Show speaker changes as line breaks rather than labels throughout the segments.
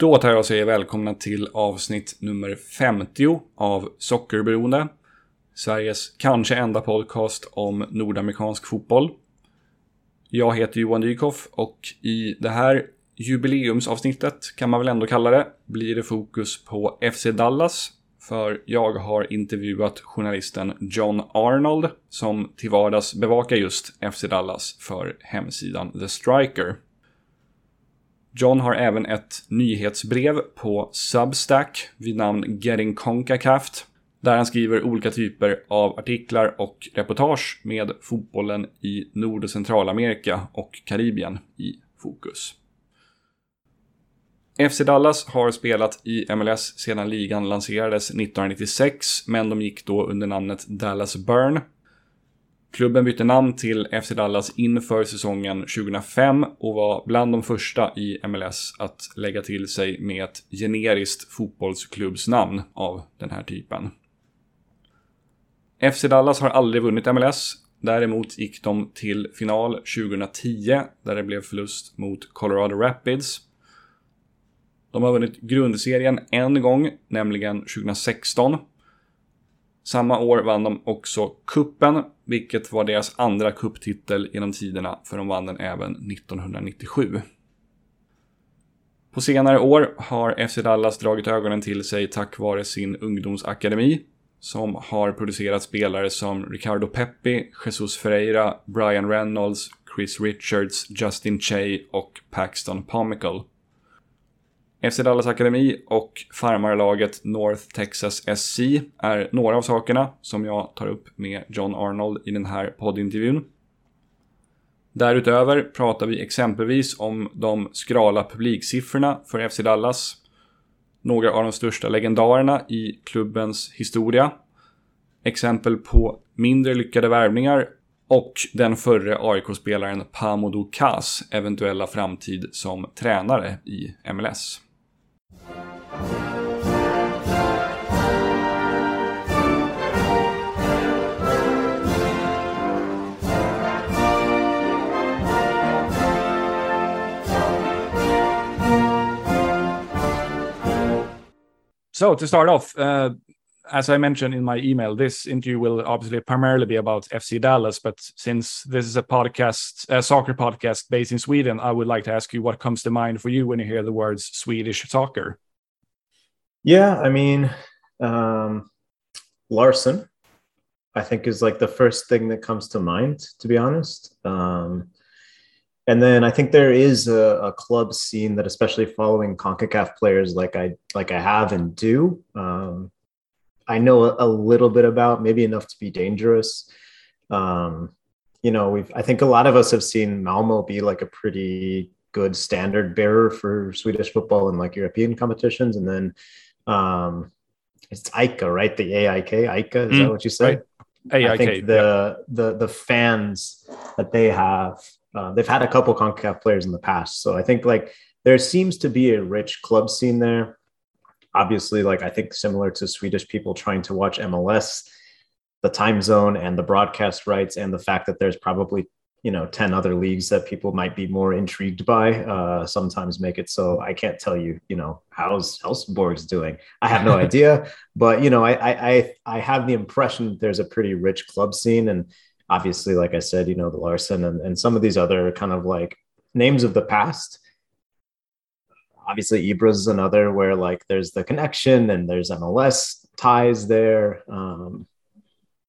Då tar jag och säger välkomna till avsnitt nummer 50 av Sockerberoende. Sveriges kanske enda podcast om nordamerikansk fotboll. Jag heter Johan Dykhoff och i det här jubileumsavsnittet kan man väl ändå kalla det, blir det fokus på FC Dallas. För jag har intervjuat journalisten John Arnold som till vardags bevakar just FC Dallas för hemsidan The Striker. John har även ett nyhetsbrev på Substack vid namn Getting Concacaf där han skriver olika typer av artiklar och reportage med fotbollen i Nord och Centralamerika och Karibien i fokus. FC Dallas har spelat i MLS sedan ligan lanserades 1996, men de gick då under namnet Dallas Burn Klubben bytte namn till FC Dallas inför säsongen 2005 och var bland de första i MLS att lägga till sig med ett generiskt fotbollsklubbsnamn av den här typen. FC Dallas har aldrig vunnit MLS. Däremot gick de till final 2010 där det blev förlust mot Colorado Rapids. De har vunnit grundserien en gång, nämligen 2016 samma år vann de också kuppen, vilket var deras andra kupptitel genom tiderna, för de vann den även 1997. På senare år har FC Dallas dragit ögonen till sig tack vare sin ungdomsakademi, som har producerat spelare som Ricardo Peppi, Jesus Ferreira, Brian Reynolds, Chris Richards, Justin Che och Paxton Pomical. FC Dallas Akademi och farmarlaget North Texas SC är några av sakerna som jag tar upp med John Arnold i den här poddintervjun. Därutöver pratar vi exempelvis om de skrala publiksiffrorna för FC Dallas, några av de största legendarerna i klubbens historia, exempel på mindre lyckade värvningar och den förre AIK-spelaren Pamodou Kas eventuella framtid som tränare i MLS. So to start off, uh, as I mentioned in my email, this interview will obviously primarily be about FC Dallas. But since this is a podcast, a soccer podcast based in Sweden, I would like to ask you what comes to mind for you when you hear the words Swedish soccer.
Yeah, I mean, um, Larson, I think is like the first thing that comes to mind, to be honest. Um, and then I think there is a, a, club scene that, especially following Concacaf players, like I like I have and do, um, I know a, a, little bit about, maybe enough to be dangerous. Um, you know, we've I think a lot of us have seen Malmo be like a pretty good standard bearer for Swedish football and like European competitions, and then um, it's Ica, right? The AIK, Ica, is mm, that what you said? Right. AIK, I think the yeah. the the fans that they have uh, they've had a couple CONCACAF players in the past. So I think like there seems to be a rich club scene there. Obviously, like I think similar to Swedish people trying to watch MLS, the time zone and the broadcast rights, and the fact that there's probably you know 10 other leagues that people might be more intrigued by uh, sometimes make it so i can't tell you you know how's helsingborg's doing i have no idea but you know I, I i have the impression there's a pretty rich club scene and obviously, like I said, you know, the Larson and, and some of these other kind of like names of the past. Obviously, Ibra is another where like there's the connection and there's MLS ties there. Um,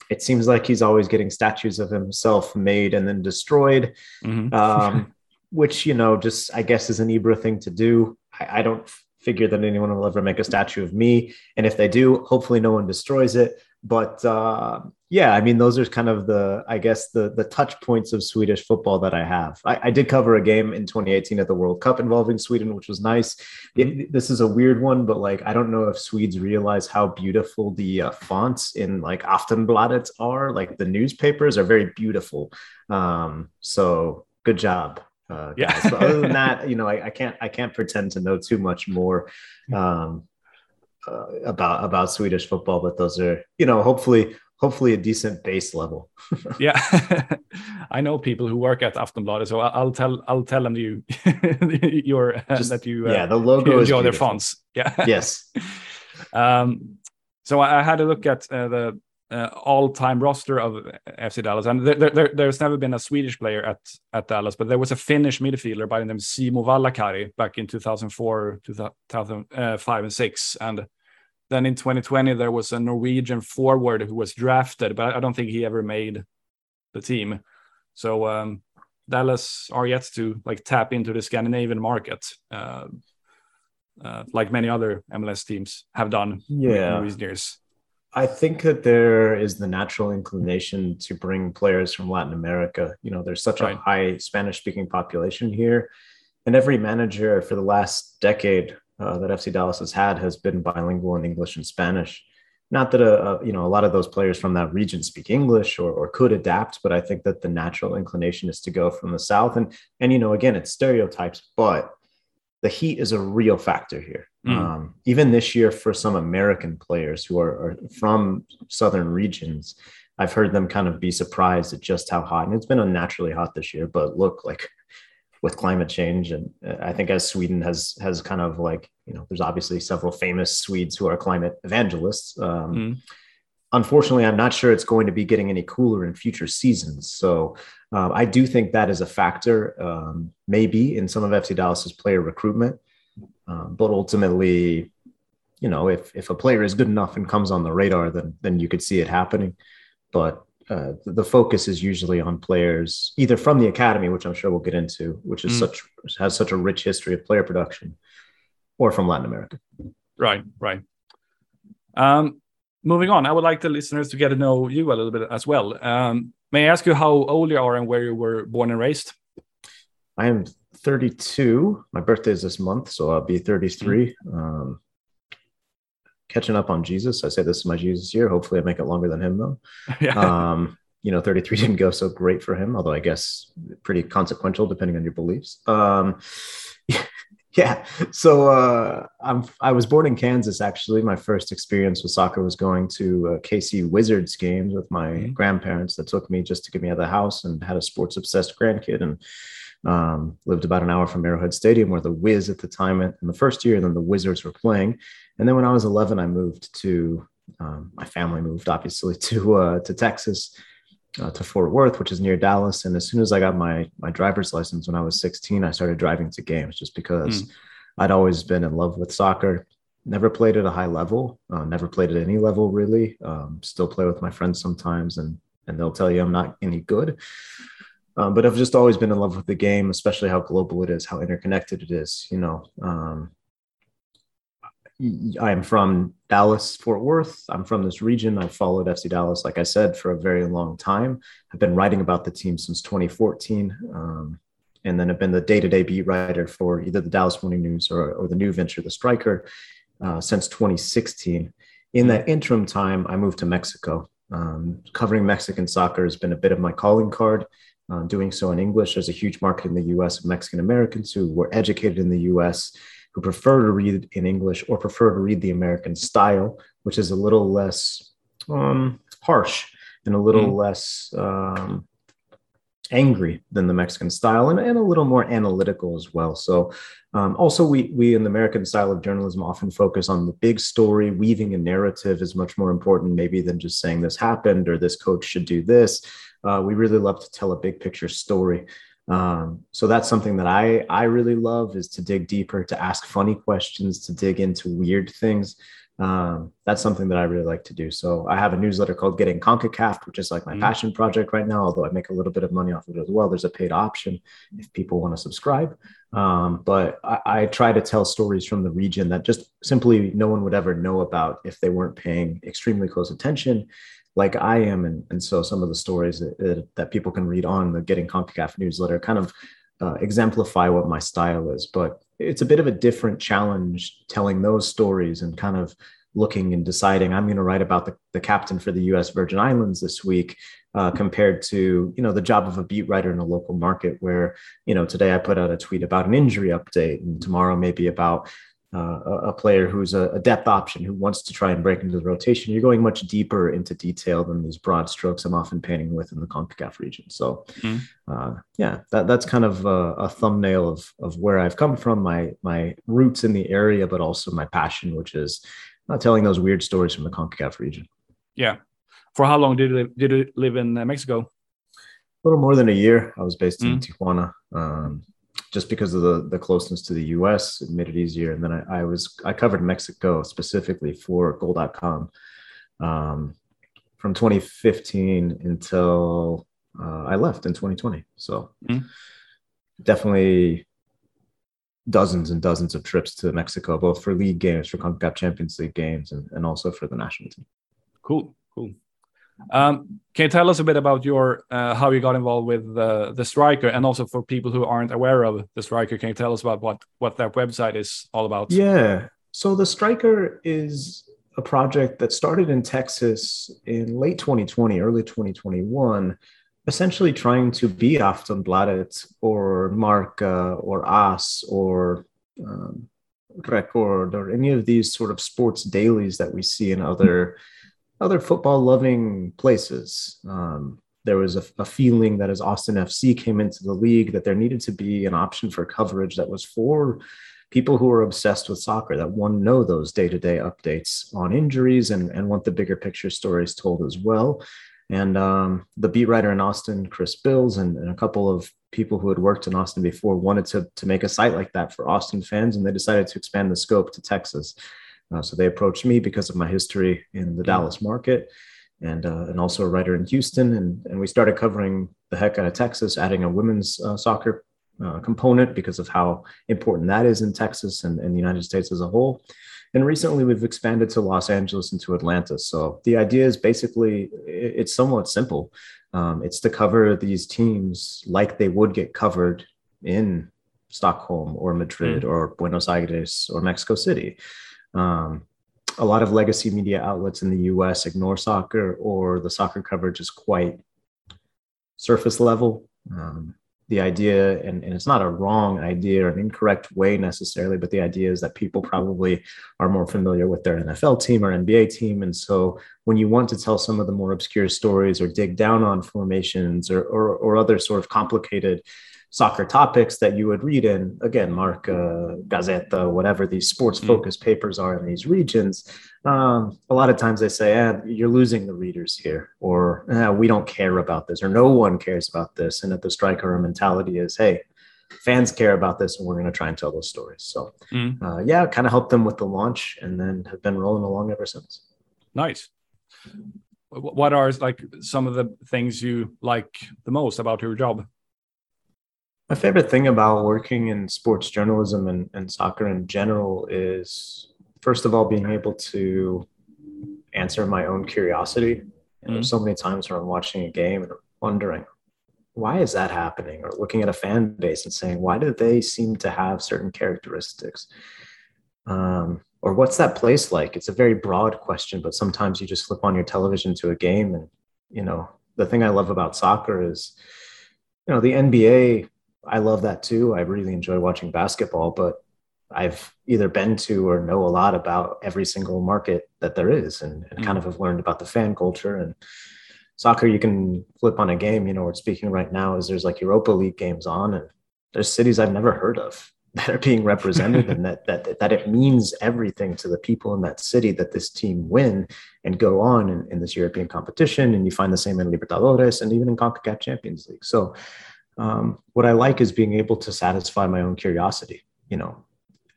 it seems like he's always getting statues of himself made and then destroyed, mm-hmm. um, which, you know, just I guess is an Ibra thing to do. I, I don't figure that anyone will ever make a statue of me. And if they do, hopefully no one destroys it. But uh, yeah, I mean, those are kind of the, I guess, the the touch points of Swedish football that I have. I, I did cover a game in 2018 at the World Cup involving Sweden, which was nice. It, this is a weird one, but like, I don't know if Swedes realize how beautiful the uh, fonts in like Aftonbladet are. Like the newspapers are very beautiful. Um, so good job. Uh, yeah. but other than that, you know, I, I, can't I can't pretend to know too much more um, uh, about about Swedish football. But those are, you know, hopefully hopefully a decent base level.
yeah, I know people who work at Aftonbladet, so I'll tell I'll tell them you your uh, that you
uh, yeah the logo
enjoy their fonts. Yeah.
Yes.
um, so I had a look at uh, the uh, all-time roster of FC Dallas, and there, there, there's never been a Swedish player at at Dallas, but there was a Finnish midfielder by the name Simo Valakari back in 2004, 2005, and six, and then in 2020 there was a Norwegian forward who was drafted, but I don't think he ever made the team. So um, Dallas are yet to like tap into the Scandinavian market. Uh, uh, like many other MLS teams have done
yeah.
in recent years.
I think that there is the natural inclination to bring players from Latin America. You know, there's such right. a high Spanish speaking population here. And every manager for the last decade uh, that FC Dallas has had has been bilingual in English and Spanish. Not that a, a, you know a lot of those players from that region speak English or, or could adapt, but I think that the natural inclination is to go from the south. And and you know again it's stereotypes, but the heat is a real factor here. Mm. Um, even this year, for some American players who are, are, from southern regions, I've heard them kind of be surprised at just how hot. And it's been unnaturally hot this year. But look, like with climate change, and uh, I think as Sweden has has kind of like you know, there's obviously several famous Swedes who are climate evangelists. Um, mm unfortunately, I'm not sure it's going to be getting any cooler in future seasons. So um, I do think that is a factor, um, maybe in some of FC Dallas's player recruitment. Um, but ultimately, you know, if if a player is good enough and comes on the radar, then then you could see it happening. But uh, the, the, focus is usually on players either from the academy, which I'm sure we'll get into, which is mm. such has such a rich history of player production, or from Latin America.
Right, right. Um, moving on, I would like the listeners to get to know you a little bit as well. Um, may I ask you how old you are and where you were born and raised?
I am 32. My birthday is this month, so I'll be 33. Mm-hmm. Um, catching up on Jesus. I say this is my Jesus year. Hopefully, I make it longer than him, though. yeah. Um, you know, 33 didn't go so great for him, although I guess pretty consequential depending on your beliefs. Um, Yeah. So uh, I'm I was born in Kansas. Actually, my first experience with soccer was going to uh, KC Wizards games with my mm-hmm. grandparents. That took me just to get me out of the house, and had a sports obsessed grandkid, and um, lived about an hour from Arrowhead Stadium, where the Wiz at the time in the first year, then the Wizards were playing. And then when I was 11, I moved to um, my family moved obviously to uh, to Texas uh, to Fort Worth, which is near Dallas. And as soon as I got my my driver's license when I was 16, I started driving to games just because mm. I'd always been in love with soccer. Never played at a high level. Uh, never played at any level really. Um, still play with my friends sometimes, and and they'll tell you I'm not any good. Um, but I've just always been in love with the game, especially how global it is, how interconnected it is. You know, um, I am from Dallas, Fort Worth. I'm from this region. I've followed FC Dallas, like I said, for a very long time. I've been writing about the team since 2014. Um, and then I've been the day to day beat writer for either the Dallas Morning News or, or the new venture, The Striker, uh, since 2016. In that interim time, I moved to Mexico. Um, covering Mexican soccer has been a bit of my calling card. Uh, doing so in English, there's a huge market in the US of Mexican Americans who were educated in the US who prefer to read in English or prefer to read the American style, which is a little less um, harsh and a little mm. less um, angry than the Mexican style and, and a little more analytical as well. So, um, also, we, we in the American style of journalism often focus on the big story. Weaving a narrative is much more important, maybe, than just saying this happened or this coach should do this. Uh, we really love to tell a big picture story. Um, so that's something that I I really love is to dig deeper, to ask funny questions, to dig into weird things. Um, that's something that I really like to do. So I have a newsletter called Getting CONCACAF, which is like my mm passion project right now. Although I make a little bit of money off of it as well. There's a paid option if people want to subscribe. Um, but I, I try to tell stories from the region that just simply no one would ever know about if they weren't paying extremely close attention like I am. And, and so some of the stories that, that people can read on the Getting CONCACAF newsletter kind of uh, exemplify what my style is. But it's a bit of a different challenge telling those stories and kind of looking and deciding I'm going to write about the, the captain for the U.S. Virgin Islands this week uh, compared to you know the job of a beat writer in a local market where you know today I put out a tweet about an injury update and tomorrow maybe about uh, a player who's a, a, depth option who wants to try and break into the rotation, you're going much deeper into detail than these broad strokes I'm often painting with in the CONCACAF region. So, mm. uh, yeah, that, that's kind of a, a, thumbnail of, of where I've come from, my my roots in the area, but also my passion, which is not telling those weird stories from the CONCACAF region.
Yeah. For how long did you live, did you live in uh, Mexico?
A little more than a year. I was based mm. in Tijuana. Um, just because of the the closeness to the US, it made it easier. And then I, I was I covered Mexico specifically for Goal.com um, from 2015 until uh, I left in 2020. So mm-hmm. definitely dozens and dozens of trips to Mexico, both for league games, for CONCACAF Champions League games, and, and also for the national team.
Cool, cool. Um, can you tell us a bit about your uh, how you got involved with uh, the Striker, and also for people who aren't aware of the Striker, can you tell us about what what that website is all about?
Yeah, so the Striker is a project that started in Texas in late 2020, early 2021, essentially trying to be Aftonbladet or Marca or AS or um, Record or any of these sort of sports dailies that we see in other other football loving places. Um, there was a, a, feeling that as Austin FC came into the league, that there needed to be an option for coverage that was for people who are obsessed with soccer, that one know those day to day updates on injuries and, and want the bigger picture stories told as well. And um, the beat writer in Austin, Chris Bils, and, and, a couple of people who had worked in Austin before wanted to, to make a site like that for Austin fans, and they decided to expand the scope to Texas. Uh, so they approached me because of my history in the Dallas market and, uh, and also a writer in Houston. And, and we started covering the heck out of Texas, adding a women's uh, soccer uh, component because of how important that is in Texas and, and the United States as a whole. And recently we've expanded to Los Angeles and to Atlanta. So the idea is basically it's somewhat simple. Um, it's to cover these teams like they would get covered in Stockholm or Madrid mm. or Buenos Aires or Mexico City. Um, a lot of legacy media outlets in the US ignore soccer, or the soccer coverage is quite surface level. Um, the idea, and, and it's not a wrong idea or an incorrect way necessarily, but the idea is that people probably are more familiar with their NFL team or NBA team. And so when you want to tell some of the more obscure stories or dig down on formations or, or, or other sort of complicated soccer topics that you would read in again mark uh, Gazzetta whatever these sports focused mm. papers are in these regions um, a lot of times they say eh, you're losing the readers here or eh, we don't care about this or no one cares about this and at the striker mentality is hey fans care about this and we're going to try and tell those stories so mm. uh, yeah kind of helped them with the launch and then have been rolling along ever since
nice what are like some of the things you like the most about your job
my favorite thing about working in sports journalism and, and soccer in general is, first of all, being able to answer my own curiosity. mm-hmm. There's so many times where I'm watching a game and I'm wondering, why is that happening? Or looking at a fan base and saying, why do they seem to have certain characteristics? Um, or what's that place like? It's a very broad question, but sometimes you just flip on your television to a game and, you know, the thing I love about soccer is, you know, the NBA I love that too. I really enjoy watching basketball, but I've either been to or know a lot about every single market that there is and, and mm kind of have learned about the fan culture and soccer. You can flip on a game, you know, we're speaking right now is there's like Europa League games on and there's cities I've never heard of that are being represented and that, that, that it means everything to the people in that city that this team win and go on in, in this European competition. And you find the same in Libertadores and even in CONCACAF Champions League. So um, what I like is being able to satisfy my own curiosity. You know,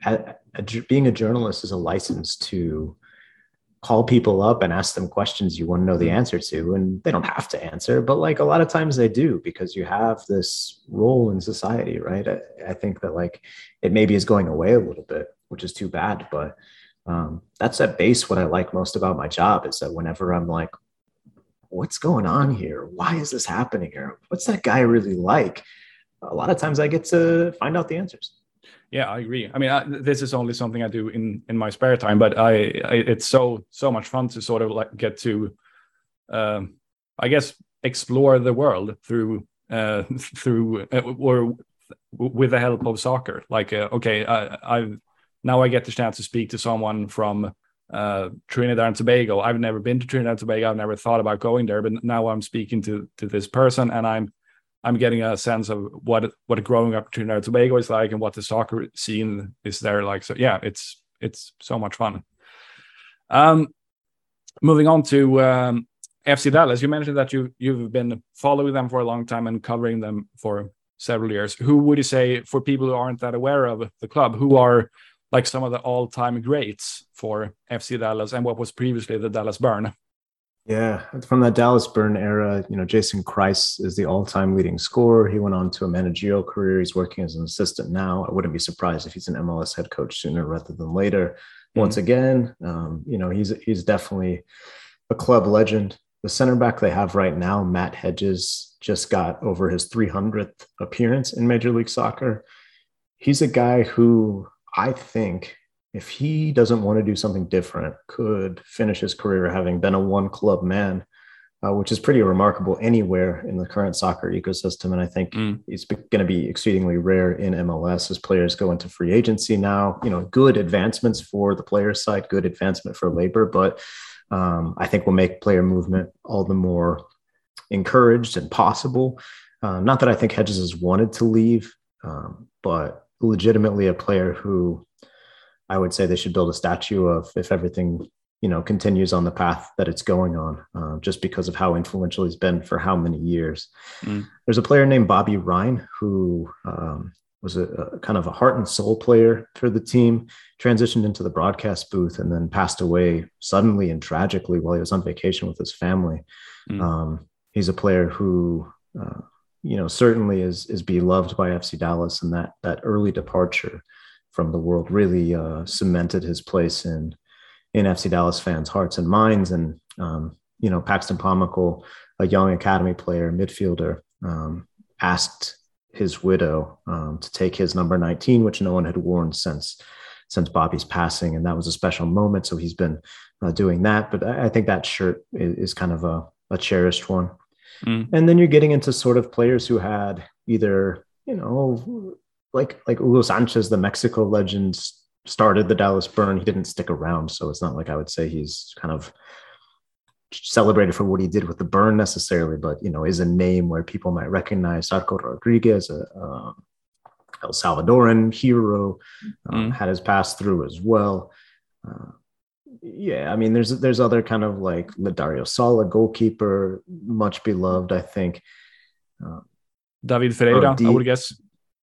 a, a, being a journalist is a license to call people up and ask them questions you want to know the answer to, and they don't have to answer, but like a lot of times they do because you have this role in society, right? I, I think that like it maybe is going away a little bit, which is too bad, but um, that's at base what I like most about my job is that whenever I'm like, what's going on here? Why is this happening here? What's that guy really like? A lot of times I get to find out the answers.
Yeah, I agree. I mean, I, this is only something I do in in my spare time, but I, I it's so so much fun to sort of like get to, um, I guess, explore the world through uh, through uh, or with the help of soccer. Like, uh, okay, I, I've now I get the chance to speak to someone from uh, Trinidad and Tobago. I've never been to Trinidad and Tobago. I've never thought about going there, but now I'm speaking to to this person, and I'm I'm getting a sense of what what growing up in Trinidad and Tobago is like, and what the soccer scene is there like. So yeah, it's it's so much fun. Um, moving on to um, FC Dallas, you mentioned that you you've been following them for a long time and covering them for several years. Who would you say, for people who aren't that aware of the club, who are like some of the all-time greats for FC Dallas and what was previously the Dallas Burn?
Yeah, from that Dallas Burn era, you know, Jason Kreis is the all-time leading scorer. He went on to a managerial career. He's working as an assistant now. I wouldn't be surprised if he's an MLS head coach sooner rather than later. Mm-hmm. Once again, um, you know, he's he's definitely a club legend. The center back they have right now, Matt Hedges, just got over his 300th appearance in Major League Soccer. He's a guy who I think if he doesn't want to do something different, could finish his career having been a one club man, uh, which is pretty remarkable anywhere in the current soccer ecosystem. And I think mm. it's going to be exceedingly rare in MLS as players go into free agency now. You know, good advancements for the player side, good advancement for labor, but um, I think will make player movement all the more encouraged and possible. Uh, not that I think Hedges has wanted to leave, um, but legitimately a player who I would say they should build a statue of if everything you know continues on the path that it's going on, uh, just because of how influential he's been for how many years. Mm. There's a player named Bobby Rhine who um, was a, a, kind of a heart and soul player for the team, transitioned into the broadcast booth, and then passed away suddenly and tragically while he was on vacation with his family. Mm. Um, he's a player who, uh, you know, certainly is is beloved by FC Dallas, and that that early departure from the world really uh, cemented his place in in FC Dallas fans' hearts and minds. And um, you know, Paxton Pomykal, a young academy player, midfielder, um, asked his widow um, to take his number 19, which no one had worn since since Bobby's passing, and that was a special moment. So he's been uh, doing that. But I, I, think that shirt is, is kind of a, a cherished one. Mm. And then you're getting into sort of players who had either you know like like Hugo Sanchez, the Mexico legend, started the Dallas Burn. He didn't stick around, so it's not like I would say he's kind of celebrated for what he did with the burn necessarily, but you know, is a name where people might recognize Sarko Rodriguez, a, El Salvadoran hero, um, mm. had his pass through as well. Uh, yeah, I mean, there's there's other kind of like Dario Sala, goalkeeper, much beloved, I think.
Uh, David Ferreira, D- I would guess.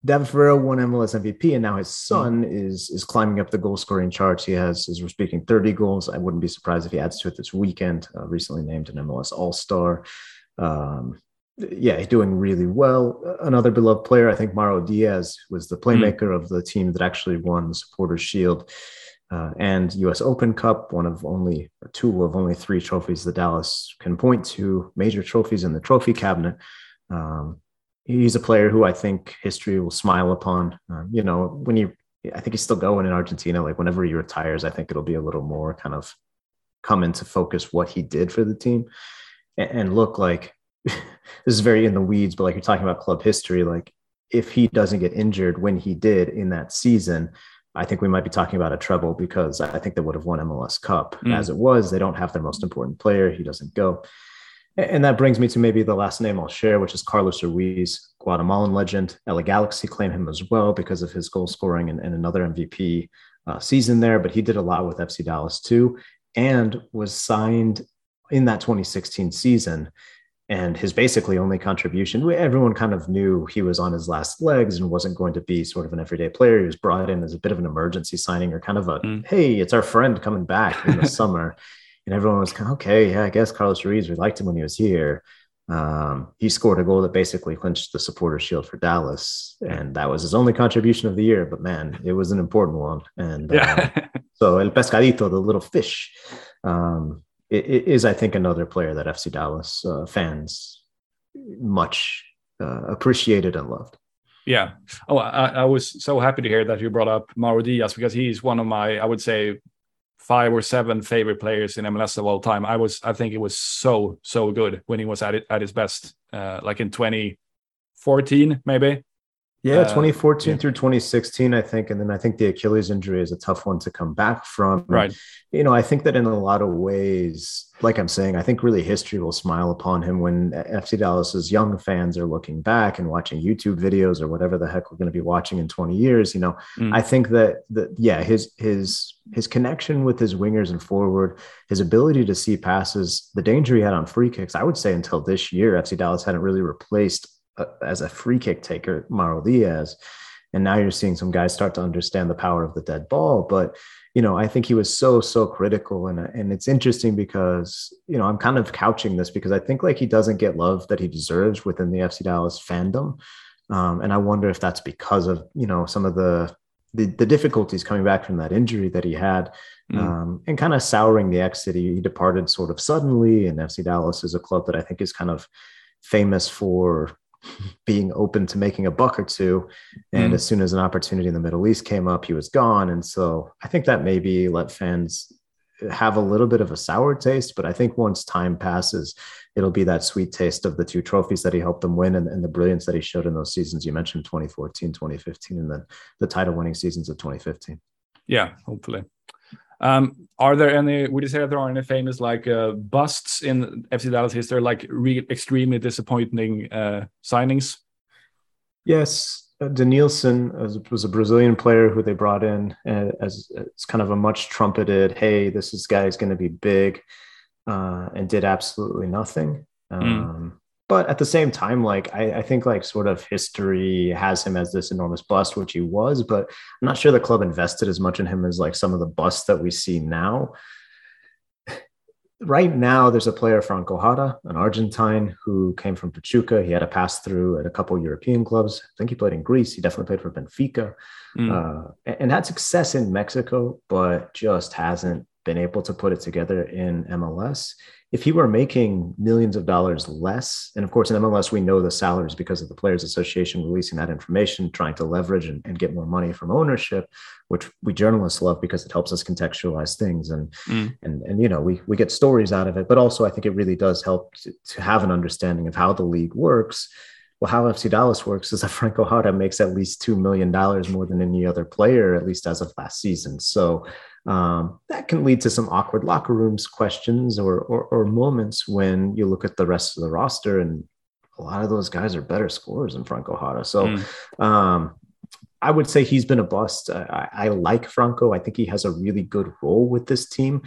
David Ferreira won MLS MVP, and now his son mm. is is climbing up the goal scoring charts. He has, as we're speaking, 30 goals. I wouldn't be surprised if he adds to it this weekend. Uh, recently named an MLS All Star. Um, yeah, he's doing really well. Another beloved player, I think, Mauro Diaz was the playmaker mm. of the team that actually won the Supporters Shield uh, and U.S. Open Cup. One of only two of only three trophies that Dallas can point to, major trophies in the trophy cabinet. Um, he's a player who I think history will smile upon. Uh, you know, when you, I think he's still going in Argentina. Like whenever he retires, I think it'll be a little more kind of come into focus what he did for the team and, and look like this is very in the weeds, but like you're talking about club history, like if he doesn't get injured when he did in that season, I think we might be talking about a treble because I think they would have won MLS Cup. Mm. As it was, they don't have their most important player. He doesn't go. And that brings me to maybe the last name I'll share, which is Carlos Ruiz, Guatemalan legend. LA Galaxy claim him as well because of his goal scoring and, and another MVP uh, season there. But he did a lot with FC Dallas too, and was signed in that 2016 season. And his basically only contribution, everyone kind of knew he was on his last legs and wasn't going to be sort of an everyday player. He was brought in as a bit of an emergency signing or kind of a, mm. hey, it's our friend coming back in the summer and everyone was kind of okay. Yeah, I guess Carlos Ruiz. We liked him when he was here. Um, he scored a goal that basically clinched the supporter shield for Dallas, and that was his only contribution of the year. But man, it was an important one. And yeah. uh, so El Pescadito, the little fish, um, is I think another player that FC Dallas uh, fans much uh, appreciated and loved.
Yeah. Oh, I, I, was so happy to hear that you brought up Mauro Diaz because he's one of my, I would say, five or seven favorite players in MLS of all time. I was, I think it was so so good when he was at it at his best, uh, like in 2014 maybe.
Yeah, 2014 uh, yeah. through 2016, I think. And then I think the Achilles injury is a tough one to come back from.
Right.
You know, I think that in a lot of ways, like I'm saying, I think really history will smile upon him when FC Dallas's young fans are looking back and watching YouTube videos or whatever the heck we're going to be watching in 20 years. You know, mm. I think that that yeah, his his his connection with his wingers and forward, his ability to see passes, the danger he had on free kicks, I would say until this year, FC Dallas hadn't really replaced as a free kick taker, Mauro Diaz. And now you're seeing some guys start to understand the power of the dead ball. But, you know, I think he was so, so critical. And, and it's interesting because, you know, I'm kind of couching this because I think like he doesn't get love that he deserves within the FC Dallas fandom. Um, and I wonder if that's because of, you know, some of the, the, the difficulties coming back from that injury that he had mm. um, and kind of souring the exit. He, he departed sort of suddenly. And FC Dallas is a club that I think is kind of famous for being open to making a buck or two. And mm. as soon as an opportunity in the Middle East came up, he was gone. And so I think that maybe let fans have a little bit of a sour taste, but I think once time passes, it'll be that sweet taste of the two trophies that he helped them win and, and the brilliance that he showed in those seasons. You mentioned 2014, 2015, and then the title winning seasons of 2015.
Yeah, hopefully. Um, are there any? Would you say that there are any famous like uh, busts in FC Dallas history, like re- extremely disappointing uh, signings?
Yes, uh, Denilson was a Brazilian player who they brought in uh, as, as kind of a much trumpeted, "Hey, this is guy is going to be big," uh, and did absolutely nothing. Hmm. Um, but at the same time like I, I, think like sort of history has him as this enormous bust which he was but i'm not sure the club invested as much in him as like some of the busts that we see now. Right now there's a player franco jara an argentine who came from pachuca. He had a pass through at a couple european clubs. I think he played in greece. He definitely played for benfica. Mm. uh, and had success in mexico but just hasn't been able to put it together in mls if he were making millions of dollars less, and of course in MLS we know the salaries because of the Players Association releasing that information, trying to leverage and, and get more money from ownership, which we journalists love because it helps us contextualize things and mm. and and you know we we get stories out of it, but also I think it really does help to, to have an understanding of how the league works. Well, how FC Dallas works is that Franco Jara makes at least two million dollars more than any other player, at least as of last season. So um, that can lead to some awkward locker rooms questions or, or, or moments when you look at the rest of the roster and a lot of those guys are better scorers than Franco Jara. So mm. um, I would say he's been a bust. I, I, like Franco. I think he has a really good role with this team,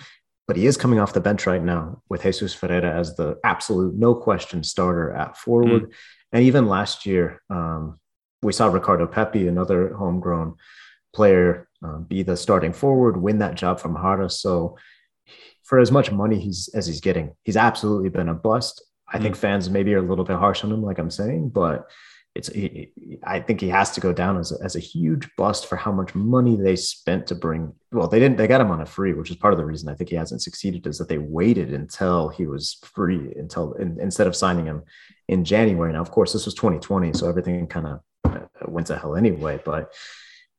but he is coming off the bench right now with Jesus Ferreira as the absolute no question starter at forward. Mm. And even last year, um, we saw Ricardo Pepi, another homegrown player, uh, be the starting forward, win that job from Jara. So for as much money he's as he's getting, he's absolutely been a bust. I mm think fans maybe are a little bit harsh on him, like I'm saying, but it's he, I think he has to go down as a, as a huge bust for how much money they spent to bring. Well, they didn't. They got him on a free, which is part of the reason I think he hasn't succeeded is that they waited until he was free until in, instead of signing him in January. Now, of course, this was 2020, so everything kind of went to hell anyway. But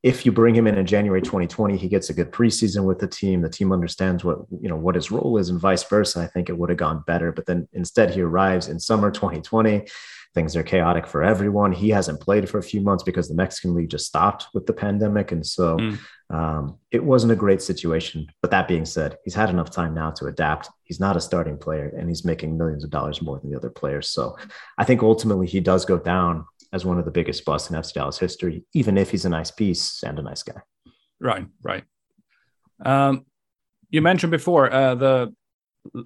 if you bring him in in January 2020, he gets a good preseason with the team. The team understands what you know what his role is, and vice versa. I think it would have gone better. But then instead, he arrives in summer 2020. Things are chaotic for everyone. He hasn't played for a few months because the Mexican league just stopped with the pandemic, and so mm. um, it wasn't a great situation. But that being said, he's had enough time now to adapt. He's not a starting player, and he's making millions of dollars more than the other players. So I think ultimately he does go down as one of the biggest busts in FC Dallas history, even if he's a nice piece and a nice guy.
Right, right. Um, you mentioned before uh, the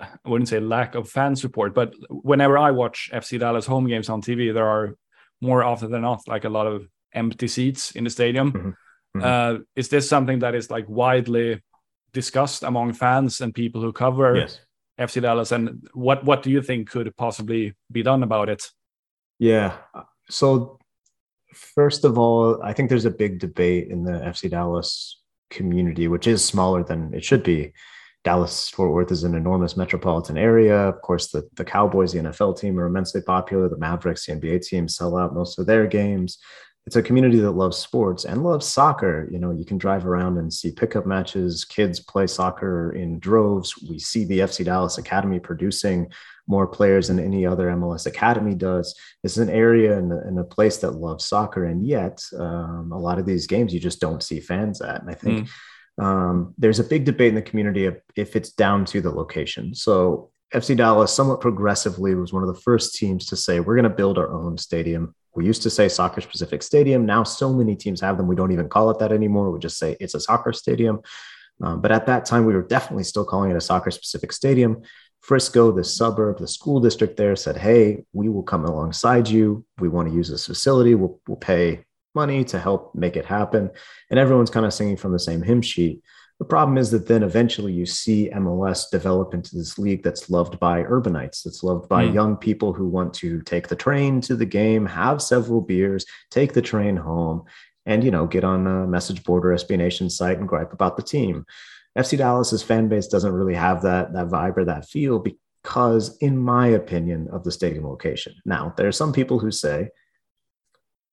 I wouldn't say lack of fan support, but whenever I watch FC Dallas home games on TV, there are more often than not like a lot of empty seats in the stadium. Mm-hmm. Mm-hmm. Uh, is this something that is like widely discussed among fans and people who cover yes. FC Dallas? And what what do you think could possibly be done about it?
Yeah, so first of all, I think there's a big debate in the FC Dallas community, which is smaller than it should be. Dallas Fort Worth is an enormous metropolitan area. Of course, the, the Cowboys, the NFL team, are immensely popular. The Mavericks, the NBA team, sell out most of their games. it's a community that loves sports and loves soccer. You know, you can drive around and see pickup matches. Kids play soccer in droves. We see the FC Dallas Academy producing more players than any other MLS academy does. It's an area and a, a place that loves soccer, and yet um, a lot of these games you just don't see fans at. And I think mm. Um, there's a big debate in the community of if it's down to the location. So FC Dallas, somewhat progressively, was one of the first teams to say we're going to build our own stadium we used to say Soccer Specific Stadium. Now, so many teams have them. We don't even call it that anymore. We just say it's a soccer stadium. Um, but at that time, we were definitely still calling it a soccer specific Stadium. Frisco, the suburb, the school district there said, Hey, we will come alongside you. We want to use this facility. We'll, we'll pay money to help make it happen. And everyone's kind of singing from the same hymn sheet. The problem is that then eventually you see MLS develop into this league that's loved by urbanites, that's loved by mm. young people who want to take the train to the game, have several beers, take the train home, and you know get on a message board or SB Nation site and gripe about the team. FC Dallas's fan base doesn't really have that that vibe or that feel because, in my opinion, of the stadium location. Now, there are some people who say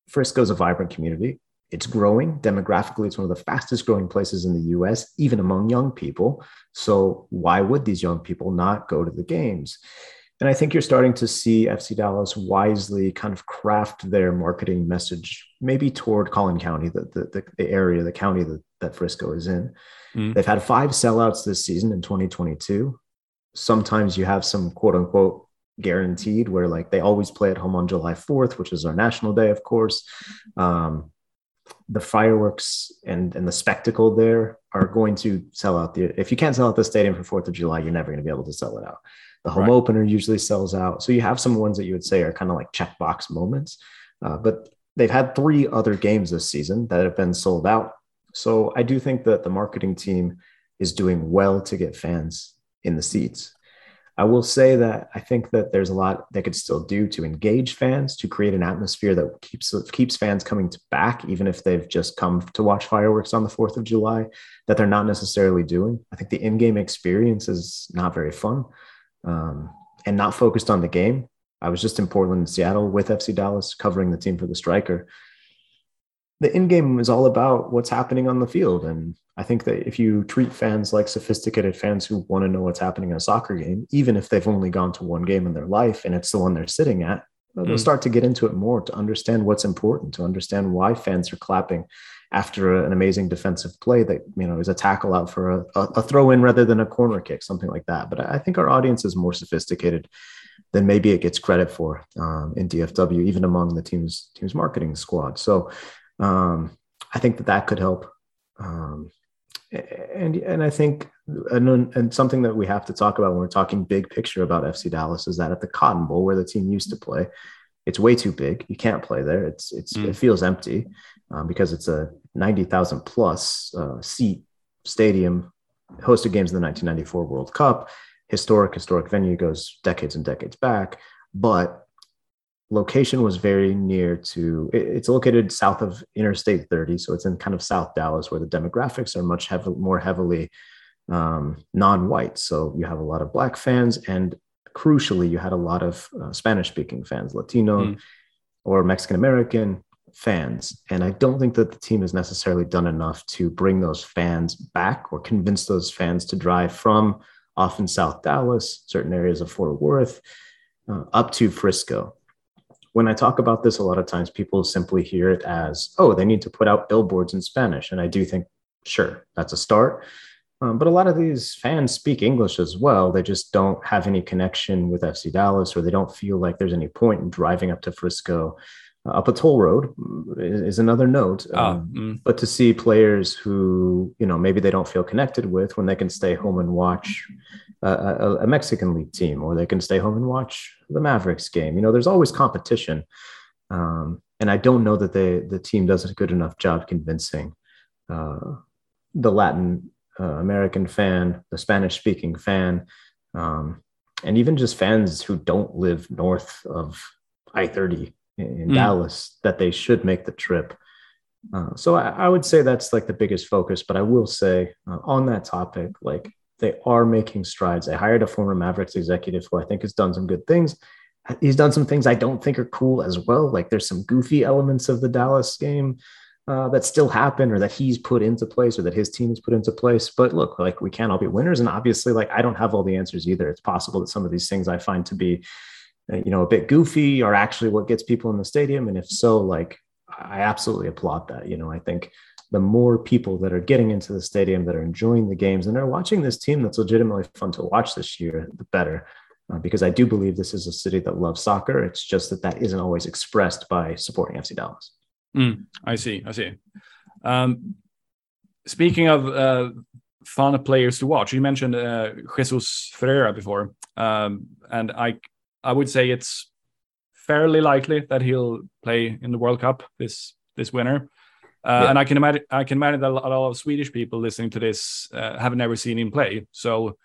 Frisco's a vibrant community. It's growing demographically. It's one of the fastest growing places in the US, even among young people. So, why would these young people not go to the games? And I think you're starting to see FC Dallas wisely kind of craft their marketing message, maybe toward Collin County, the, the, the area, the county that, that Frisco is in. Mm. They've had five sellouts this season in 2022. Sometimes you have some quote unquote guaranteed where like they always play at home on July 4th, which is our national day, of course. Um, the fireworks and and the spectacle there are going to sell out the if you can't sell out the stadium for fourth of july you're never going to be able to sell it out the home right. opener usually sells out so you have some ones that you would say are kind of like checkbox moments uh, but they've had three other games this season that have been sold out so i do think that the marketing team is doing well to get fans in the seats I will say that I think that there's a lot they could still do to engage fans, to create an atmosphere that keeps keeps fans coming to back, even if they've just come to watch fireworks on the Fourth of July, that they're not necessarily doing. I think the in-game experience is not very fun um, and not focused on the game. I was just in Portland and Seattle with FC Dallas covering the team for the striker. The in-game is all about what's happening on the field and I think that if you treat fans like sophisticated fans who want to know what's happening in a soccer game, even if they've only gone to one game in their life and it's the one they're sitting at, they'll mm. start to get into it more to understand what's important, to understand why fans are clapping after an amazing defensive play that you know is a tackle out for a, a throw in rather than a corner kick, something like that. But I think our audience is more sophisticated than maybe it gets credit for um, in DFW, even among the team's team's marketing squad. So um, I think that that could help. Um, and and I think and, and something that we have to talk about when we're talking big picture about FC Dallas is that at the Cotton Bowl where the team used to play, it's way too big. You can't play there. It's it's mm. it feels empty um, because it's a ninety thousand plus uh, seat stadium, hosted games in the 1994 World Cup. Historic historic venue goes decades and decades back, but location was very near to it's located south of interstate 30 so it's in kind of south dallas where the demographics are much heavy, more heavily um, non-white. So you have a lot of black fans and crucially you had a lot of uh, spanish speaking fans latino mm. or mexican american fans. And i don't think that the team has necessarily done enough to bring those fans back or convince those fans to drive from often south dallas certain areas of fort worth uh, up to frisco when I talk about this, a lot of times people simply hear it as, oh, they need to put out billboards in Spanish. And I do think, sure, that's a start. Um, but a lot of these fans speak English as well. They just don't have any connection with FC Dallas, or they don't feel like there's any point in driving up to Frisco. Uh, up a toll road is, is another note. Ah, um, mm. But to see players who, you know, maybe they don't feel connected with when they can stay home and watch a, a, Mexican league team, or they can stay home and watch the Mavericks game. You know, there's always competition, um, and I don't know that the the team does a good enough job convincing uh, the Latin uh, American fan, the Spanish speaking fan, um, and even just fans who don't live north of I thirty in mm. Dallas that they should make the trip. Uh, so I, I, would say that's like the biggest focus. But I will say uh, on that topic, like they are making strides. They hired a former Mavericks executive who I think has done some good things. he's done some things I don't think are cool as well. Like there's some goofy elements of the Dallas game uh, that still happen or that he's put into place or that his team has put into place. But look, like we can't all be winners. And obviously, like I don't have all the answers either. It's possible that some of these things I find to be, you know, a bit goofy are actually what gets people in the stadium. And if so, like I absolutely applaud that. You know, I think the more people that are getting into the stadium that are enjoying the games and are watching this team that's legitimately fun to watch this year, the better. Uh, because I do believe this is a city that loves soccer. It's just that that isn't always expressed by supporting FC Dallas.
Mm, I see. I see. Um, speaking of uh, fun players to watch, you mentioned uh, Jesus Ferreira before, um, and I I would say it's fairly likely that he'll play in the World Cup this this winter. Uh, yeah. And I can imagine I can imagine that a lot of Swedish people listening to this uh, have never seen him play. So,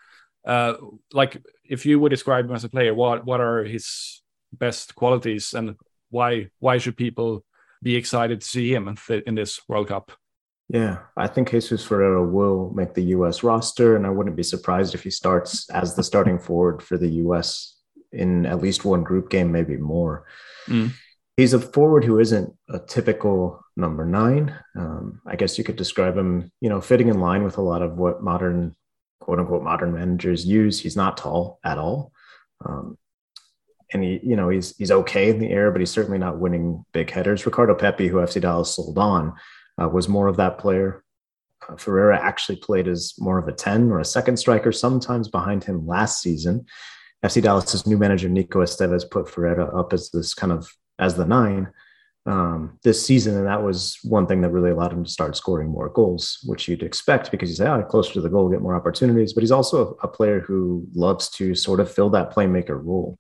uh, like, if you would describe him as a player, what what are his best qualities, and why why should people be excited to see him in this World Cup.
Yeah, I think Jesus Ferreira will make the U.S. roster, and I wouldn't be surprised if he starts as the starting forward for the U.S. in at least one group game, maybe more. Mm. He's a forward who isn't a typical number nine. Um, I guess you could describe him, you know, fitting in line with a lot of what modern, quote unquote, modern managers use. He's not tall at all. Um, and he, you know, he's he's okay in the air, but he's certainly not winning big headers. Ricardo Pepi, who FC Dallas sold on, uh, was more of that player. Uh, Ferreira actually played as more of a 10 or a second striker, sometimes behind him last season. FC Dallas's new manager Nico Estevez put Ferreira up as this kind of as the nine um, this season, and that was one thing that really allowed him to start scoring more goals, which you'd expect because he's ah, closer to the goal, get more opportunities. But he's also a, a player who loves to sort of fill that playmaker role.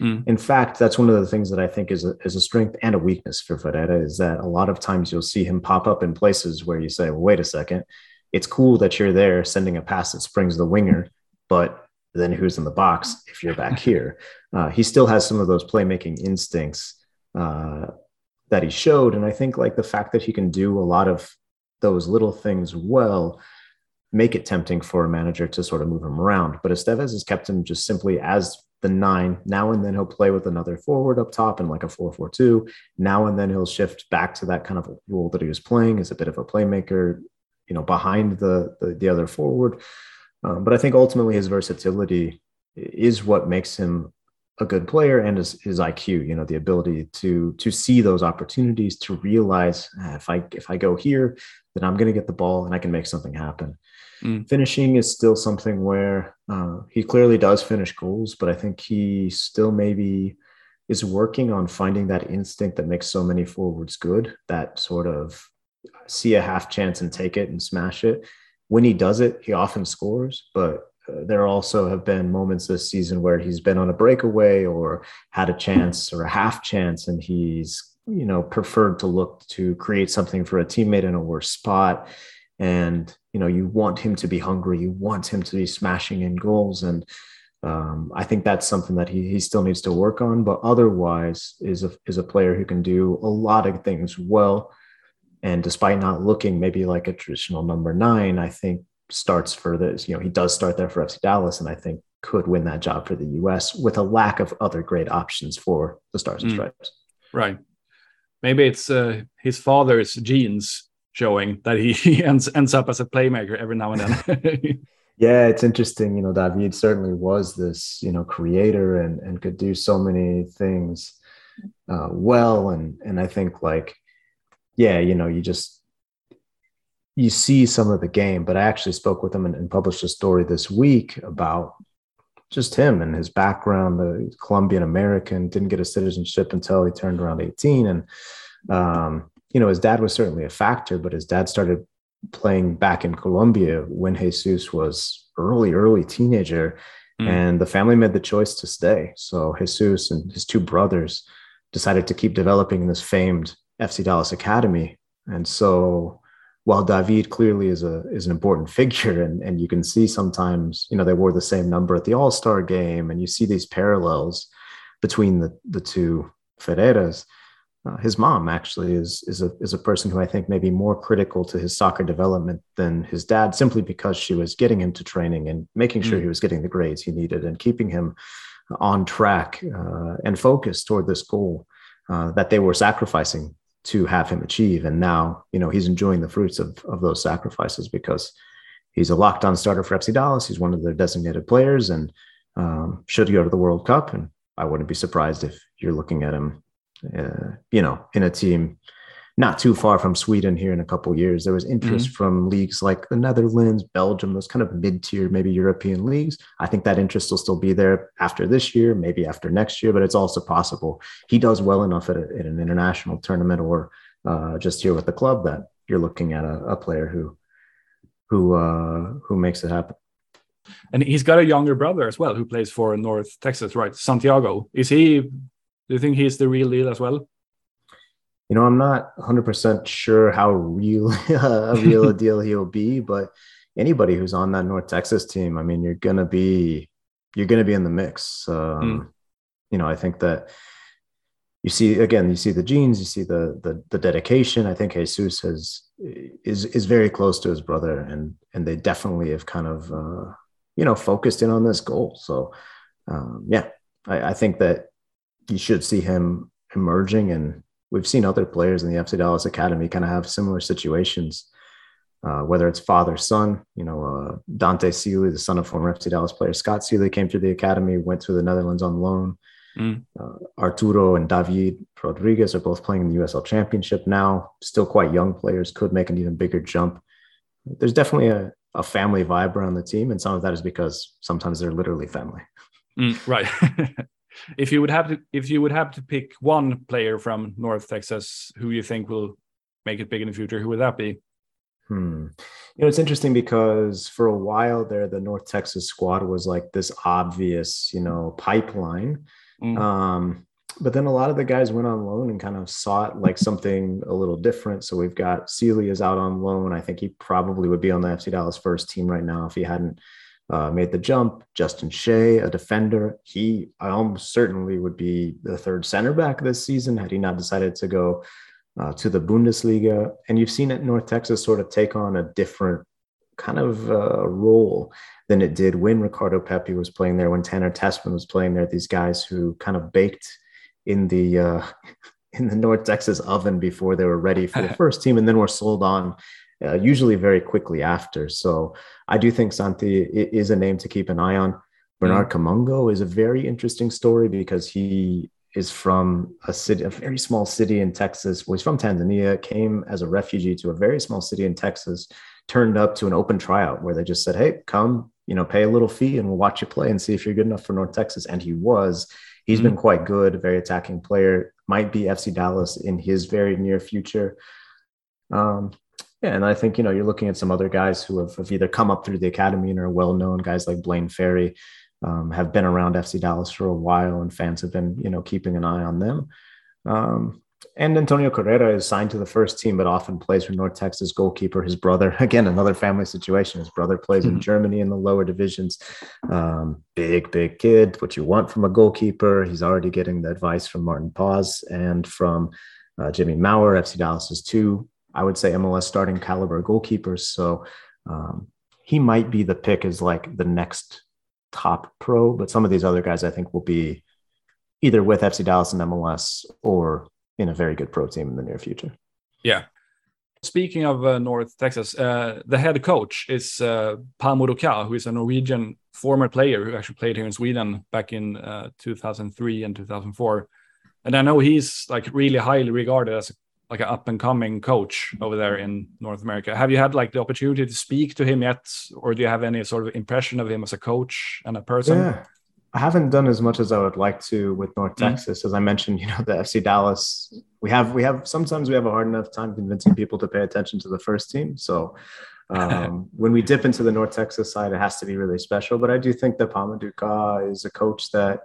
Mm. In fact, that's one of the things that I think is a, is a strength and a weakness for Ferreira is that a lot of times you'll see him pop up in places where you say, well, wait a second, it's cool that you're there sending a pass that springs the winger, but then who's in the box if you're back here? Uh, he still has some of those playmaking instincts uh, that he showed. And I think like the fact that he can do a lot of those little things well make it tempting for a manager to sort of move him around. But Estevez has kept him just simply as the nine. Now and then he'll play with another forward up top in like a 4 4 2. Now and then he'll shift back to that kind of role that he was playing as a bit of a playmaker, you know, behind the, the, the other forward. Um, but I think ultimately his versatility is what makes him a good player and his, his IQ, you know, the ability to to see those opportunities, to realize ah, if I if I go here, then I'm going to get the ball and I can make something happen. Mm. Finishing is still something where uh, he clearly does finish goals, but I think he still maybe is working on finding that instinct that makes so many forwards good. That sort of see a half chance and take it and smash it. When he does it, he often scores, but uh, there also have been moments this season where he's been on a breakaway or had a chance or a half chance and he's you know preferred to look to create something for a teammate in a worse spot and you know you want him to be hungry you want him to be smashing in goals and um, I think that's something that he, he still needs to work on, but otherwise is a, is a player who can do a lot of things well. And despite not looking maybe like a traditional number nine, I think starts for this, you know, he does start there for FC Dallas and I think could win that job for the US with a lack of other great options for the Stars and mm. Stripes.
Right. Maybe it's uh, his father's genes showing that he ends ends up as a playmaker every now and then.
yeah, it's interesting. You know, David certainly was this you know creator and and could do so many things uh, well, and and I think like yeah, you know, you just you see some of the game. But I actually spoke with him and, and published a story this week about just him and his background, the Colombian American, didn't get a citizenship until he turned around 18. And um, you know, his dad was certainly a factor, but his dad started playing back in Colombia when Jesus was early, early teenager. Mm. And the family made the choice to stay. So Jesus and his two brothers decided to keep developing in this famed FC Dallas Academy. And so while David clearly is a is an important figure and, and you can see sometimes, you know, they wore the same number at the All-Star game and you see these parallels between the, the two Ferreiras uh, his mom actually is is a is a person who I think may be more critical to his soccer development than his dad, simply because she was getting him to training and making sure mm. he was getting the grades he needed and keeping him on track uh, and focused toward this goal uh, that they were sacrificing to have him achieve. And now, you know, he's enjoying the fruits of, of those sacrifices because he's a locked on starter for FC Dallas. He's one of their designated players and um, should go to the World Cup. And I wouldn't be surprised if you're looking at him, uh, you know, in a team not too far from Sweden here in a couple years. There was interest mm-hmm. from leagues like the Netherlands, Belgium, those kind of mid-tier, maybe European leagues. I think that interest will still be there after this year, maybe after next year, but it's also possible he does well enough at, a, at an international tournament or uh, just here with the club that you're looking at a, a player who who uh, who makes it happen.
And he's got a younger brother as well who plays for North Texas, right? Santiago. Is he? Do you think he's the real deal as well?
You know, I'm not 100% sure how real a real a deal he'll be, but anybody who's on that North Texas team, I mean, you're gonna be you're gonna be in the mix. Um, mm. You know, I think that you see again, you see the genes, you see the the, the dedication. I think Jesus has is is very close to his brother, and and they definitely have kind of uh, you know focused in on this goal. So um, yeah, I, I think that you should see him emerging and we've seen other players in the FC Dallas Academy kind of have similar situations, uh, whether it's father son. You know, uh, Dante Sealy, the son of former FC Dallas player Scott Sealy, came through the academy, went to the Netherlands on loan. Mm. Uh, Arturo and David Rodriguez are both playing in the USL Championship now. Still quite young players, could make an even bigger jump. There's definitely a, a family vibe around the team, and some of that is because sometimes they're literally family.
Mm, right. if you would have to if you would have to pick one player from North Texas who you think will make it big in the future, who would that be?
Hmm. You know, it's interesting because for a while there, the North Texas squad was like this obvious, you know, pipeline. Mm. Um, but then a lot of the guys went on loan and kind of sought like something a little different. So we've got Sealy is out on loan. I think he probably would be on the FC Dallas first team right now if he hadn't uh, made the jump. Justin Che, a defender, he I almost certainly would be the third center back this season had he not decided to go uh, to the Bundesliga. And you've seen it North Texas sort of take on a different kind of uh, role than it did when Ricardo Pepi was playing there, when Tanner Tessmann was playing there. These guys who kind of baked in the uh, in the North Texas oven before they were ready for the first team, and then were sold on uh, usually very quickly after. So I do think Santi is a name to keep an eye on. Bernard mm. Kamungo is a very interesting story because he is from a city, a very small city in Texas. Well, he's from Tanzania, came as a refugee to a very small city in Texas, turned up to an open tryout where they just said, Hey, come, you know, pay a little fee and we'll watch you play and see if you're good enough for North Texas. And he was. He's mm been quite good, very attacking player, might be FC Dallas in his very near future. Um, yeah, and I think you know you're looking at some other guys who have, have either come up through the academy and are well known. Guys like Blaine Ferri um, have been around FC Dallas for a while, and fans have been you know keeping an eye on them. Um, and Antonio Carrera is signed to the first team, but often plays for North Texas goalkeeper. His brother, again, another family situation. His brother plays mm-hmm. in Germany in the lower divisions. Um, big, big kid. What you want from a goalkeeper. He's already getting the advice from Maarten Paes and from uh, Jimmy Maurer. FC Dallas is two I would say MLS starting caliber goalkeepers. So um, he might be the pick as like the next top pro, but some of these other guys I think will be either with FC Dallas and MLS or in a very good pro team in the near future.
Yeah. Speaking of uh, North Texas, uh, the head coach is uh, Kah, who is a Norwegian former player who actually played here in Sweden back in uh, 2003 and 2004. And I know he's like really highly regarded as a like an up and coming coach over there in North America. Have you had like the opportunity to speak to him yet, or do you have any sort of impression of him as a coach and a person?
Yeah, I haven't done as much as I would like to with North mm-hmm. Texas. As I mentioned, you know, the FC Dallas, we have we have sometimes we have a hard enough time convincing people to pay attention to the first team. So um, when we dip into the North Texas side, it has to be really special. But I do think that Pamadou Ka is a coach that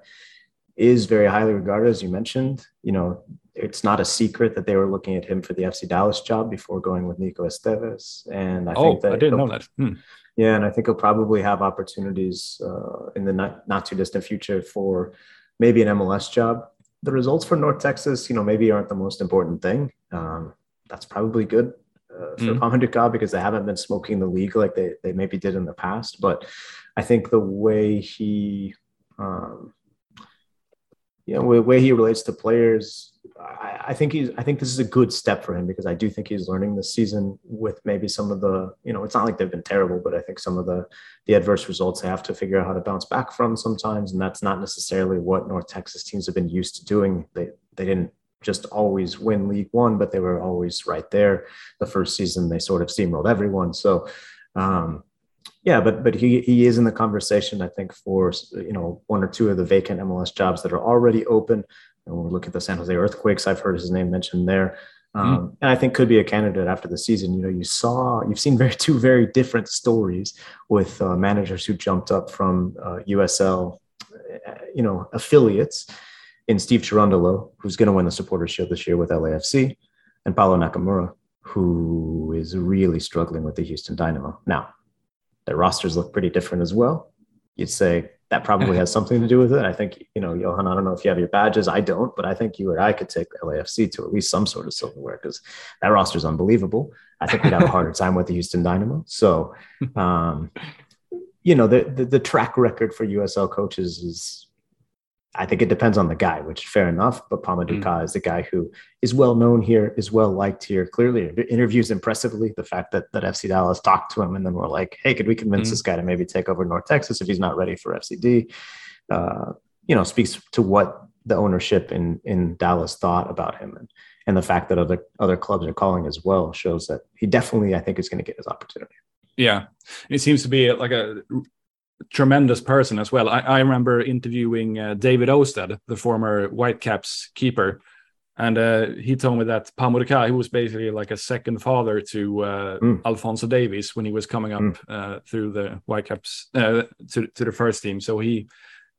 is very highly regarded, as you mentioned. You know, it's not a secret that they were looking at him for the FC Dallas job before going with Nico Estevez. And I
oh,
think
that I didn't know that. Hmm.
Yeah, and I think he'll probably have opportunities uh, in the not, not too distant future for maybe an MLS job. The results for North Texas, you know, maybe aren't the most important thing. Um, that's probably good uh, for mm. because they haven't been smoking the league like they, they maybe did in the past. But I think the way he um, you know, the way he relates to players, I, I, think he's. I think this is a good step for him because I do think he's learning this season with maybe some of the. You know, it's not like they've been terrible, but I think some of the the adverse results they have to figure out how to bounce back from sometimes, and that's not necessarily what North Texas teams have been used to doing. They they didn't just always win League One, but they were always right there. The first season they sort of steamrolled everyone. So. Um, yeah, but but he he is in the conversation. I think for you know one or two of the vacant MLS jobs that are already open. And when we look at the San Jose Earthquakes, I've heard his name mentioned there, um, mm. and I think could be a candidate after the season. You know, you saw you've seen very two very different stories with uh, managers who jumped up from uh, USL, you know, affiliates in Steve Cherundolo, who's going to win the Supporters Shield this year with LAFC, and Paulo Nagamura, who is really struggling with the Houston Dynamo. Now, their rosters look pretty different as well. You'd say that probably has something to do with it. I think, you know, Johan, I don't know if you have your badges. I don't, but I think you or I could take LAFC to at least some sort of silverware because that roster is unbelievable. I think we'd have a harder time with the Houston Dynamo. So, um, you know, the, the, the track record for USL coaches is I think it depends on the guy, which is fair enough. But Pa-Modou Kah mm. is the guy who is well known here, is well liked here. Clearly, interviews impressively. The fact that that FC Dallas talked to him and then we're like, "Hey, could we convince mm. this guy to maybe take over North Texas if he's not ready for FCD?" Uh, you know, speaks to what the ownership in in Dallas thought about him, and and the fact that other other clubs are calling as well shows that he definitely, I think, is going to get his opportunity.
Yeah, it seems to be like a tremendous person as well. I, I remember interviewing uh, David Ousted, the former Whitecaps keeper, and uh, he told me that Pau he was basically like a second father to uh, mm. Alphonso Davies when he was coming up mm. through the Whitecaps uh, to to the first team. So he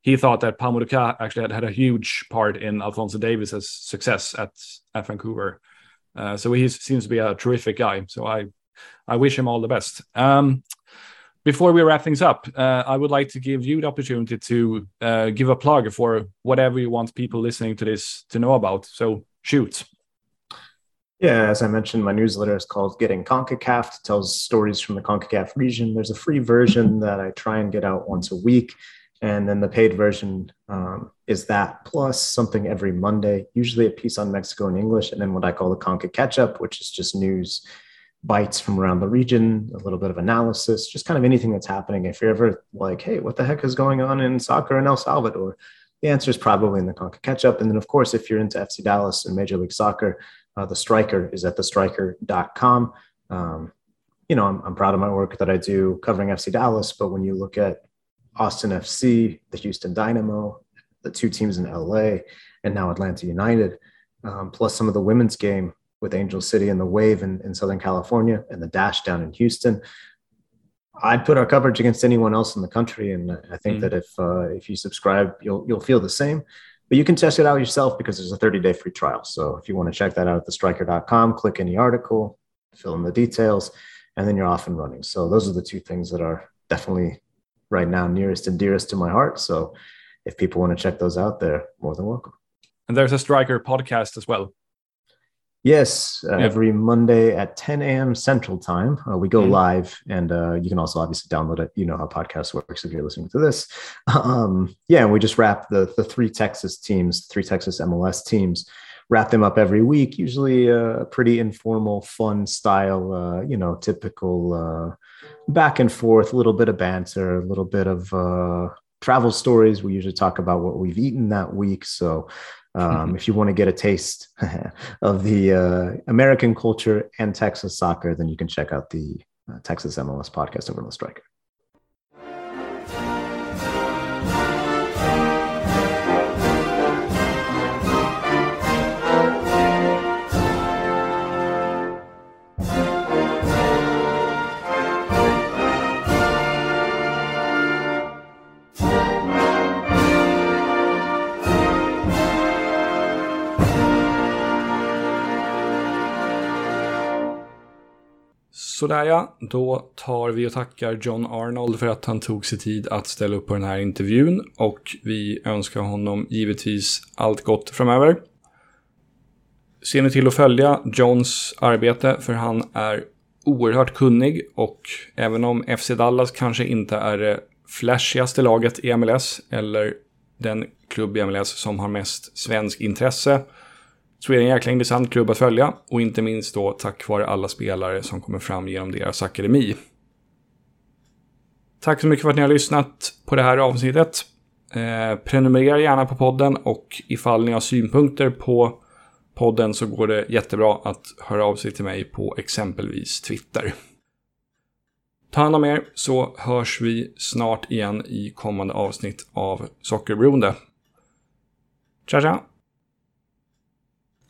he thought that Pau actually had had a huge part in Alphonso Davies's success at at Vancouver. Uh, so he seems to be a terrific guy. So I I wish him all the best. Um, before we wrap things up, uh, I would like to give you the opportunity to uh, give a plug for whatever you want people listening to this to know about. So shoot.
Yeah, as I mentioned, my newsletter is called Getting CONCACAF. It tells stories from the CONCACAF region. There's a free version that I try and get out once a week. And then the paid version um, is that plus something every Monday, usually a piece on Mexico in English, and then what I call the Conca Catch Up, which is just news bites from around the region, a little bit of analysis, just kind of anything that's happening. If you're ever like, hey, what the heck is going on in soccer in El Salvador? The answer is probably in the Conca catch up. And then, of course, if you're into FC Dallas and Major League Soccer, uh, the striker is at thestriker.com. Um, you know, I'm, I'm proud of my work that I do covering FC Dallas, but when you look at Austin FC, the Houston Dynamo, the two teams in LA, and now Atlanta United, um, plus some of the women's game, with Angel City and the Wave in, in Southern California and the Dash down in Houston. I'd put our coverage against anyone else in the country, and I think mm. that if uh, if you subscribe, you'll you'll feel the same. But you can test it out yourself because there's a 30 day free trial. So if you want to check that out at thestriker.com, click any article, fill in the details, and then you're off and running. So those are the two things that are definitely right now nearest and dearest to my heart. So if people want to check those out, they're more than welcome.
And there's a Striker podcast as well.
Yes, uh, every Monday at 10 a.m. Central Time, uh, we go mm-hmm. live, and uh, you can also obviously download it. You know how podcast works if you're listening to this. Um, yeah, and we just wrap the the three Texas teams, three Texas MLS teams, wrap them up every week. Usually a pretty informal, fun style. Uh, you know, typical uh, back and forth, a little bit of banter, a little bit of uh, travel stories. We usually talk about what we've eaten that week. So um, if you want to get a taste of the uh, American culture and Texas soccer, then you can check out the uh, Texas MLS podcast over on the Striker.
Sådär ja, då tar vi och tackar John Arnold för att han tog sig tid att ställa upp på den här intervjun och vi önskar honom givetvis allt gott framöver. Se nu till att följa Johns arbete för han är oerhört kunnig och även om FC Dallas kanske inte är det flashigaste laget i MLS eller den klubb i MLS som har mest svensk intresse. Så är det en jäkla intressant klubb att följa och inte minst då tack vare alla spelare som kommer fram genom deras akademi. Tack så mycket för att ni har lyssnat på det här avsnittet. Eh, prenumerera gärna på podden och ifall ni har synpunkter på podden så går det jättebra att höra av sig till mig på exempelvis Twitter. Ta hand om er så hörs vi snart igen i kommande avsnitt av Sockerberoende. Tja tja!